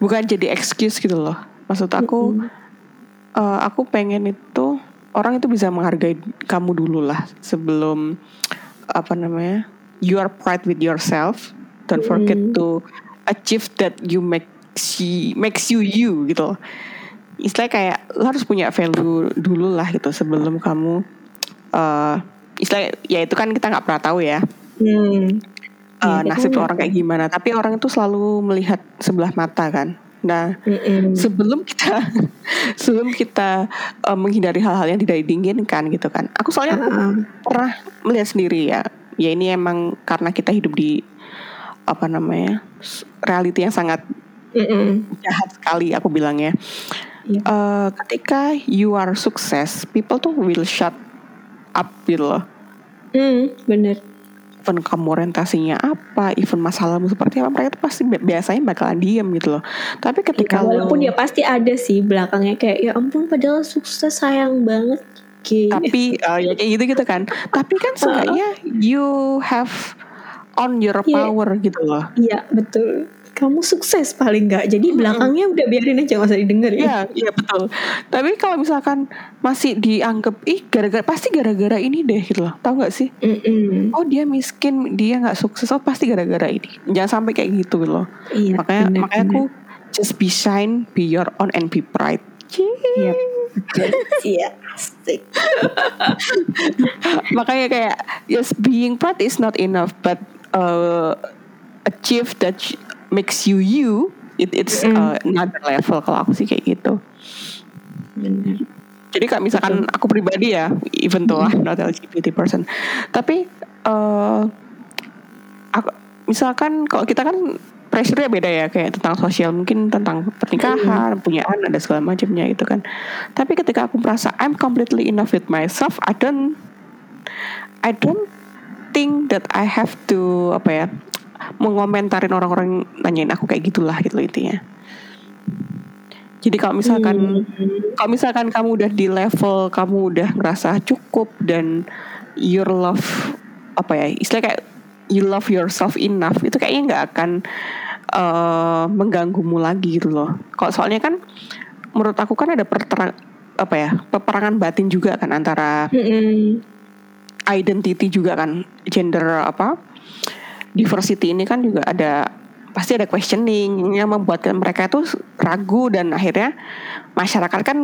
S1: Bukan jadi excuse gitu loh. Maksud aku mm-hmm uh, aku pengen itu orang itu bisa menghargai kamu dulu lah sebelum apa namanya you are proud with yourself. Don't forget mm. to achieve that you make she makes you you gitu. Istilah kayak lo harus punya value dulu lah gitu sebelum kamu uh, istilah ya itu kan kita nggak pernah tahu ya. Mm. uh, nasib orang kayak gimana. Tapi orang itu selalu melihat sebelah mata kan Nah, mm-hmm. sebelum kita sebelum kita uh, menghindari hal-hal yang tidak diinginkan gitu kan. Aku soalnya uh-uh. pernah melihat sendiri ya ya ini emang karena kita hidup di apa namanya reality yang sangat
S2: Mm -mm.
S1: jahat sekali aku bilangnya.
S2: Iya.
S1: Eh, ketika you are sukses, people tuh will shut up gitu loh.
S2: Hmm, bener.
S1: Even kamu orientasinya apa, even masalahmu seperti apa, mereka tuh pasti bi- biasanya bakalan diem gitu loh. Tapi ketika
S2: Ya, walaupun
S1: lo-
S2: ya pasti ada sih belakangnya kayak ya ampun padahal sukses sayang banget. Gitu.
S1: tapi eh, ya kayak gitu gitu kan. Tapi kan seenggaknya you have on your
S2: Iya.
S1: power gitu loh.
S2: Iya betul. Kamu sukses paling nggak. Jadi
S1: Mm-mm.
S2: belakangnya udah biarin aja nggak usah didengar ya.
S1: Iya, iya betul. Tapi kalau misalkan masih dianggap ih gara-gara pasti gara-gara ini deh gitu loh. Tahu nggak sih?
S2: Mm-mm.
S1: Oh dia miskin, dia nggak sukses. Oh pasti gara-gara ini. Jangan sampai kayak gitu loh.
S2: Iya.
S1: makanya
S2: bener,
S1: makanya
S2: bener.
S1: aku just be shine, be your own and be pride.
S2: Iya. Iya.
S1: Makanya kayak yes being proud is not enough, but uh, achieve that makes you you. It, it's
S2: Mm.
S1: uh, another level kalau aku sih kayak gitu.
S2: Bener.
S1: Jadi kayak misalkan aku pribadi ya, even though I'm not LGBT person, tapi eh aku misalkan kalau kita kan pressure-nya beda ya kayak tentang sosial mungkin tentang pernikahan, punya anak ada segala macamnya gitu kan. Tapi ketika aku merasa I'm completely enough with myself, I don't I don't think that I have to apa ya mengomentarin orang-orang nanyain aku kayak gitulah gitu intinya. Jadi kalau misalkan
S2: Hmm.
S1: kalau misalkan kamu udah di level kamu udah ngerasa cukup dan your love apa ya istilah kayak you love yourself enough itu kayaknya nggak akan eh, mengganggumu lagi gitu loh. Kalau soalnya kan menurut aku kan ada perterang apa ya peperangan batin juga kan antara
S2: Mm-mm.
S1: identity juga kan gender apa diversity ini kan juga ada pasti ada questioning yang membuatkan mereka itu ragu dan akhirnya masyarakat kan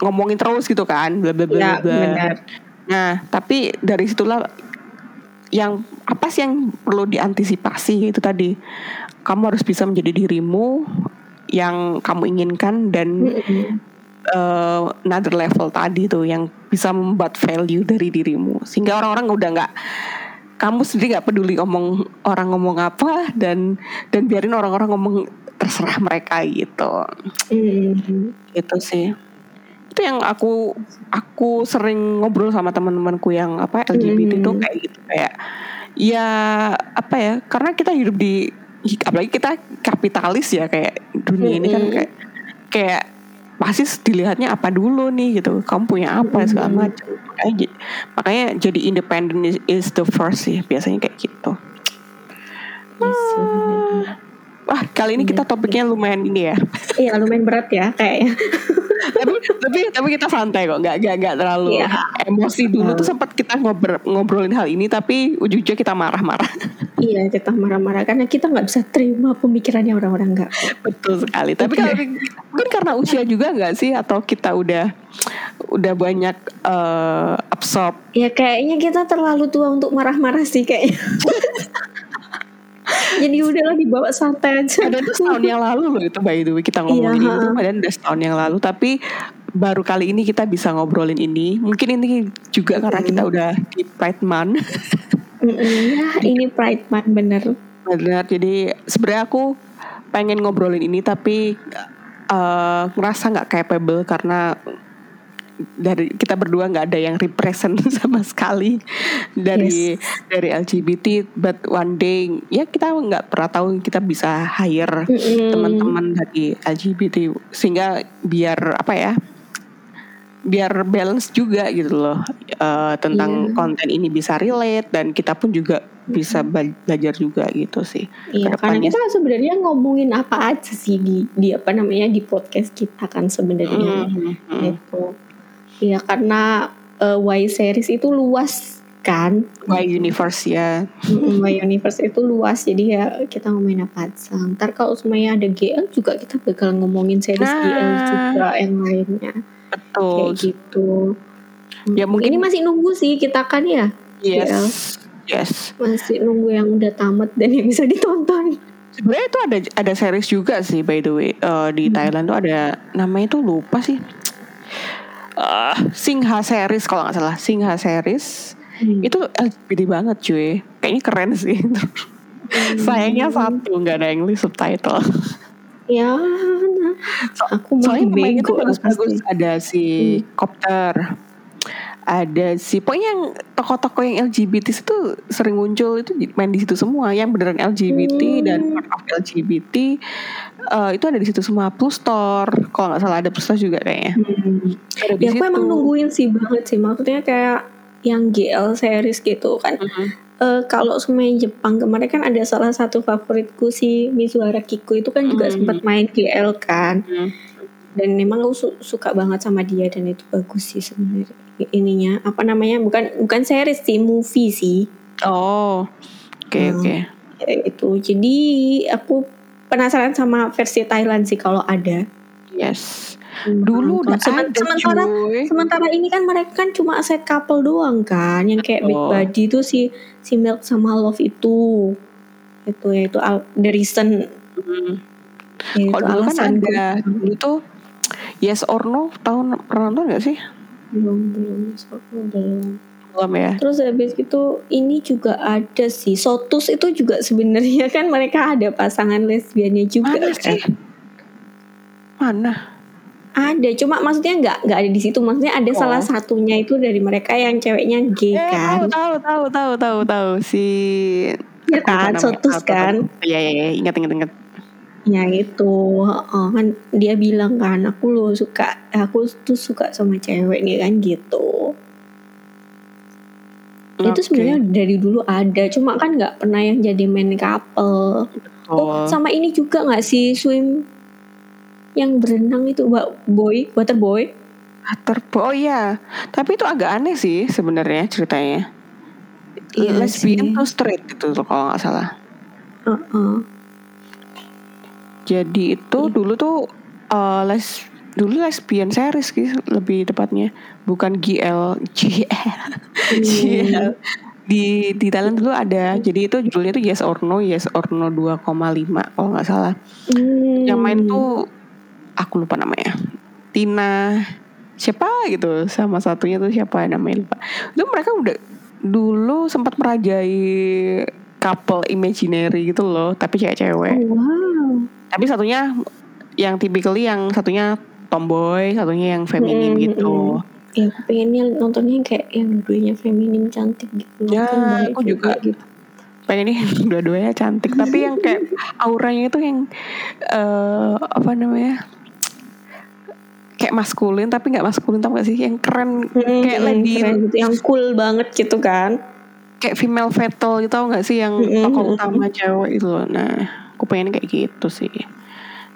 S1: ngomongin terus gitu kan bla bla bla
S2: Ya,
S1: bla.
S2: benar.
S1: Nah, tapi dari situlah yang apa sih yang perlu diantisipasi itu tadi. Kamu harus bisa menjadi dirimu yang kamu inginkan dan
S2: Mm-mm.
S1: eh, another level tadi tuh yang bisa membuat value dari dirimu sehingga orang-orang udah nggak kamu sendiri nggak peduli ngomong orang ngomong apa dan dan biarin orang-orang ngomong terserah mereka gitu
S2: Mm-mm.
S1: itu sih itu yang aku aku sering ngobrol sama teman-temanku yang apa LGBT itu
S2: Hmm.
S1: kayak gitu kayak ya apa ya karena kita hidup di apalagi kita kapitalis ya kayak dunia ini kan
S2: Mm-mm.
S1: kayak kayak pasti dilihatnya apa dulu nih gitu kamu punya apa segala
S2: Mm-mm.
S1: macam makanya makanya jadi independent is, is the first sih biasanya kayak gitu
S2: Yes, bener.
S1: wah kali ini kita topiknya lumayan ini ya
S2: Iya lumayan berat ya kayaknya.
S1: tapi tapi tapi kita santai kok nggak nggak nggak terlalu
S2: Iya.
S1: emosi dulu tuh sempat kita ngobrol ngobrolin hal ini tapi ujung-ujungnya kita marah-marah
S2: iya kita marah-marah. Karena kita nggak bisa terima pemikirannya orang-orang nggak.
S1: betul sekali. Tapi kalau mungkin karena usia juga nggak sih? Atau kita udah udah banyak eh, absorb?
S2: Ya kayaknya kita terlalu tua untuk marah-marah sih kayaknya. Jadi udahlah dibawa santai aja.
S1: ada tuh setahun yang lalu loh itu by the way kita ngomongin
S2: Iya,
S1: ini tuh
S2: ha.
S1: padahal udah setahun yang lalu. Tapi baru kali ini kita bisa ngobrolin ini. Mungkin ini juga karena kita udah di Pride Month
S2: ya ini Pride Month bener.
S1: Benar, jadi sebenarnya aku pengen ngobrolin ini tapi eh, ngerasa nggak capable karena dari kita berdua nggak ada yang represent sama sekali dari dari LGBT. But one day ya kita nggak pernah tahu kita bisa hire
S2: Mm-mm.
S1: teman-teman dari LGBT sehingga biar apa ya biar balance juga gitu loh eh, tentang
S2: Iya.
S1: konten ini bisa relate dan kita pun juga bisa bela- belajar juga gitu sih
S2: Iya, karena kita sebenarnya ngomongin apa aja sih di di apa namanya di podcast kita kan sebenarnya
S1: Mhm, mhm.
S2: gitu. Iya karena eh, Y series itu luas kan.
S1: Why universe ya
S2: Mm, Y universe itu luas jadi ya kita ngomongin apa aja. Ntar kalau semuanya ada GL juga kita bakal ngomongin series
S1: Nah.
S2: GL juga yang lainnya
S1: betul.
S2: Kayak gitu.
S1: Ya, mungkin-
S2: ini masih nunggu sih kita kan ya?
S1: Yes. Yes.
S2: Masih nunggu yang udah tamat dan yang bisa ditonton.
S1: sebenarnya itu ada ada series juga sih by the way. Eh, di Thailand tuh ada namanya tuh lupa sih. Eh, Singha series kalau nggak salah. Singha series. Hmm. itu LGBT banget cuy. Kayaknya keren sih. Hmm. sayangnya satu nggak ada English subtitle
S2: ya nah,
S1: aku mau soalnya itu bagus-bagus ada si hmm. kopter ada si pokoknya yang tokoh-tokoh yang LGBT itu sering muncul itu main di situ semua yang beneran LGBT hmm. dan part of LGBT uh, itu ada di situ semua plus store kalau nggak salah ada plus store juga kayaknya hmm.
S2: ya aku emang nungguin sih banget sih maksudnya kayak yang GL series gitu kan hmm. Uh, kalau semua yang Jepang kemarin kan ada salah satu favoritku si Mizuhara Kiku itu kan juga hmm. sempat main GL kan. Hmm. dan memang aku su suka banget sama dia dan itu bagus sih sebenarnya ininya. Apa namanya? Bukan bukan series sih movie sih.
S1: Oh oke okay, hmm, oke.
S2: Okay. itu jadi aku penasaran sama versi Thailand sih kalau ada.
S1: Yes dulu udah
S2: Sement, ada sementara cuy. sementara ini kan mereka kan cuma set couple doang kan yang kayak oh. big body itu si si Milk sama Love itu itu ya itu the reason hmm.
S1: ya, kalau dulu kan ada dulu tuh Yes or No tahun pernah nonton gak sih?
S2: belum belum belum
S1: belum ya
S2: terus habis itu ini juga ada sih Sotus itu juga sebenarnya kan mereka ada pasangan lesbiannya juga
S1: mana
S2: kan
S1: sih? mana
S2: ada cuma maksudnya nggak nggak ada di situ. Maksudnya ada oh. salah satunya itu dari mereka yang ceweknya gay eh, kan?
S1: tahu tahu tahu tahu tahu si
S2: ya kan Sotus kan?
S1: iya iya ya, ingat ingat ingat.
S2: Ya itu, oh, kan dia bilang kan aku lo suka, aku tuh suka sama cewek nih kan gitu. Okay. Itu sebenarnya dari dulu ada, cuma kan nggak pernah yang jadi main couple. Oh, oh sama ini juga nggak sih? Swim yang berenang itu boy, water boy?
S1: Water boy, oh iya. Tapi itu agak aneh sih sebenarnya ceritanya. Iya Lesbian tuh straight itu kalau nggak salah. Uh -uh. Jadi itu hmm. dulu tuh uh, les dulu lesbian series gitu lebih tepatnya bukan GL GL hmm. GL di di Thailand dulu ada jadi itu judulnya tuh Yes or No Yes or No 2,5 kalau nggak salah hmm. yang main tuh aku lupa namanya. Tina siapa gitu. Sama satunya tuh siapa namanya lupa. Itu mereka udah dulu sempat merajai couple imaginary gitu loh tapi cewek-cewek.
S2: Oh, wow.
S1: Tapi satunya yang typically yang satunya tomboy satunya yang feminim hmm, gitu.
S2: ya aku pengennya nontonnya kayak yang dua-duanya feminim cantik gitu.
S1: Ya aku juga. gitu. Pengen nih dua-duanya cantik. Tapi yang kayak auranya itu yang uh, apa namanya kayak maskulin tapi nggak maskulin tau gak sih? Yang keren hmm, kayak lady.
S2: keren gitu, yang cool banget gitu kan.
S1: Kayak female fatal gitu tau gak sih? Yang hmm, tokoh utama cewek itu. Nah aku pengen kayak gitu sih.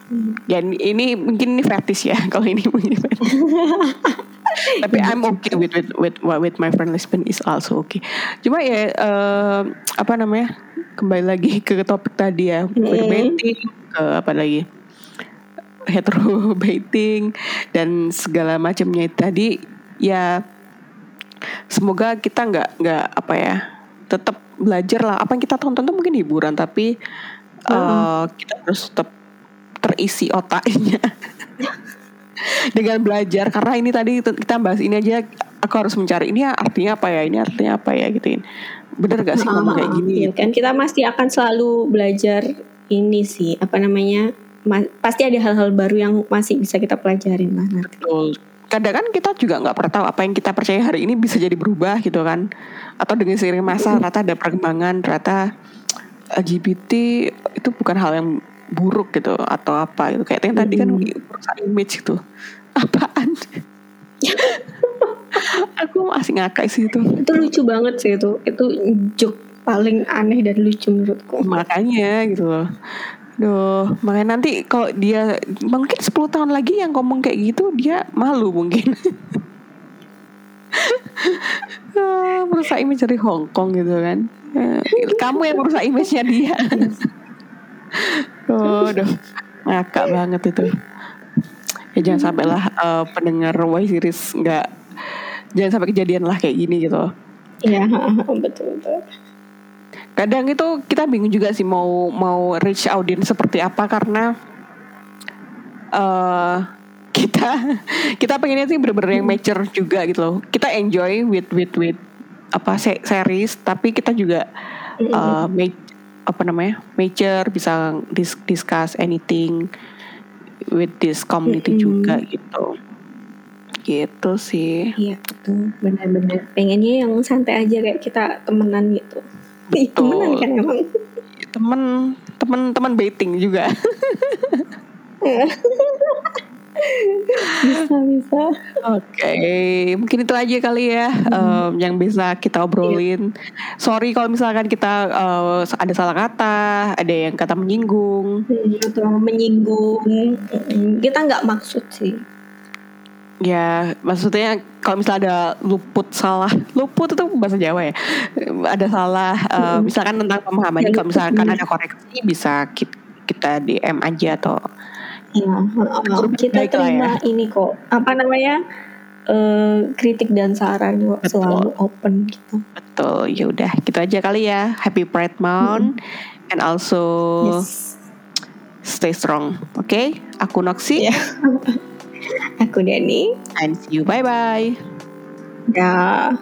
S1: Hmm. ya ini mungkin ini fetish ya kalau ini mungkin tapi I'm okay with with with with my friend lesbian is also okay. Cuma ya uh, apa namanya? Kembali lagi ke topik tadi ya mm. ke apa lagi hetero baiting dan segala macamnya tadi ya semoga kita nggak nggak apa ya tetap belajar lah. Apa yang kita tonton tuh mungkin hiburan tapi uh, kita harus tetap terisi otaknya dengan belajar. Karena ini tadi kita bahas ini aja aku harus mencari ini artinya apa ya ini artinya apa ya gituin bener gak sih ngomong kayak gini?
S2: ya, kan? Kita pasti akan selalu belajar ini sih apa namanya pasti ada hal-hal baru yang masih bisa kita pelajarin lah nanti.
S1: Betul. Kadang kan kita juga nggak pernah tahu apa yang kita percaya hari ini bisa jadi berubah gitu kan. Atau dengan seiring masa ternyata ada perkembangan, ternyata LGBT itu bukan hal yang buruk gitu atau apa gitu. Kayak yang tadi kan merusak image gitu. Apaan? Aku masih ngakak sih itu.
S2: Itu lucu banget sih itu. Itu joke paling aneh dan lucu menurutku.
S1: Makanya gitu loh Duh, makanya nanti kalau dia mungkin 10 tahun lagi yang ngomong kayak gitu dia malu mungkin. Ah, merusak image dari Hong Kong gitu kan. Eh, kamu yang merusak image-nya dia. aduh, ngakak banget itu. Ya jangan sampai lah uh, pendengar Y series nggak jangan sampai kejadian lah kayak gini gitu.
S2: Iya, betul betul.
S1: Kadang itu kita bingung juga sih mau mau reach audience seperti apa karena uh, kita kita pengennya sih bener-bener yang mature juga gitu loh. Kita enjoy with with with apa se- series tapi kita juga uh, ma- apa namanya major bisa dis- discuss anything with this community
S2: Mm-mm.
S1: juga gitu gitu sih
S2: Iya betul benar-benar pengennya yang santai aja kayak kita temenan gitu. Ih,
S1: Betul.
S2: temenan kan emang.
S1: temen temen temen baiting juga
S2: bisa bisa.
S1: Oke, mungkin itu aja kali ya em, yang bisa kita obrolin. Sorry kalau misalkan kita eh, ada salah kata, ada yang kata menyinggung.
S2: Hmm, atau menyinggung Mm, kita nggak maksud sih
S1: Ya, maksudnya kalau misalnya ada luput salah, luput itu bahasa Jawa ya. Ada salah, eh, misalkan tentang pemahaman.
S2: Ya,
S1: Kalau misalkan
S2: iya.
S1: ada koreksi, bisa ki- kita DM aja atau
S2: ya uh,
S1: Grup
S2: kita
S1: ya.
S2: terima ini kok apa namanya eh, kritik dan saran kok
S1: Betul.
S2: selalu open gitu
S1: betul. Ya udah, gitu aja kali ya. Happy Pride Month and also
S2: yes
S1: stay strong. Oke, aku Noxy
S2: Ya. aku Dani
S1: and see you. Bye bye.
S2: dah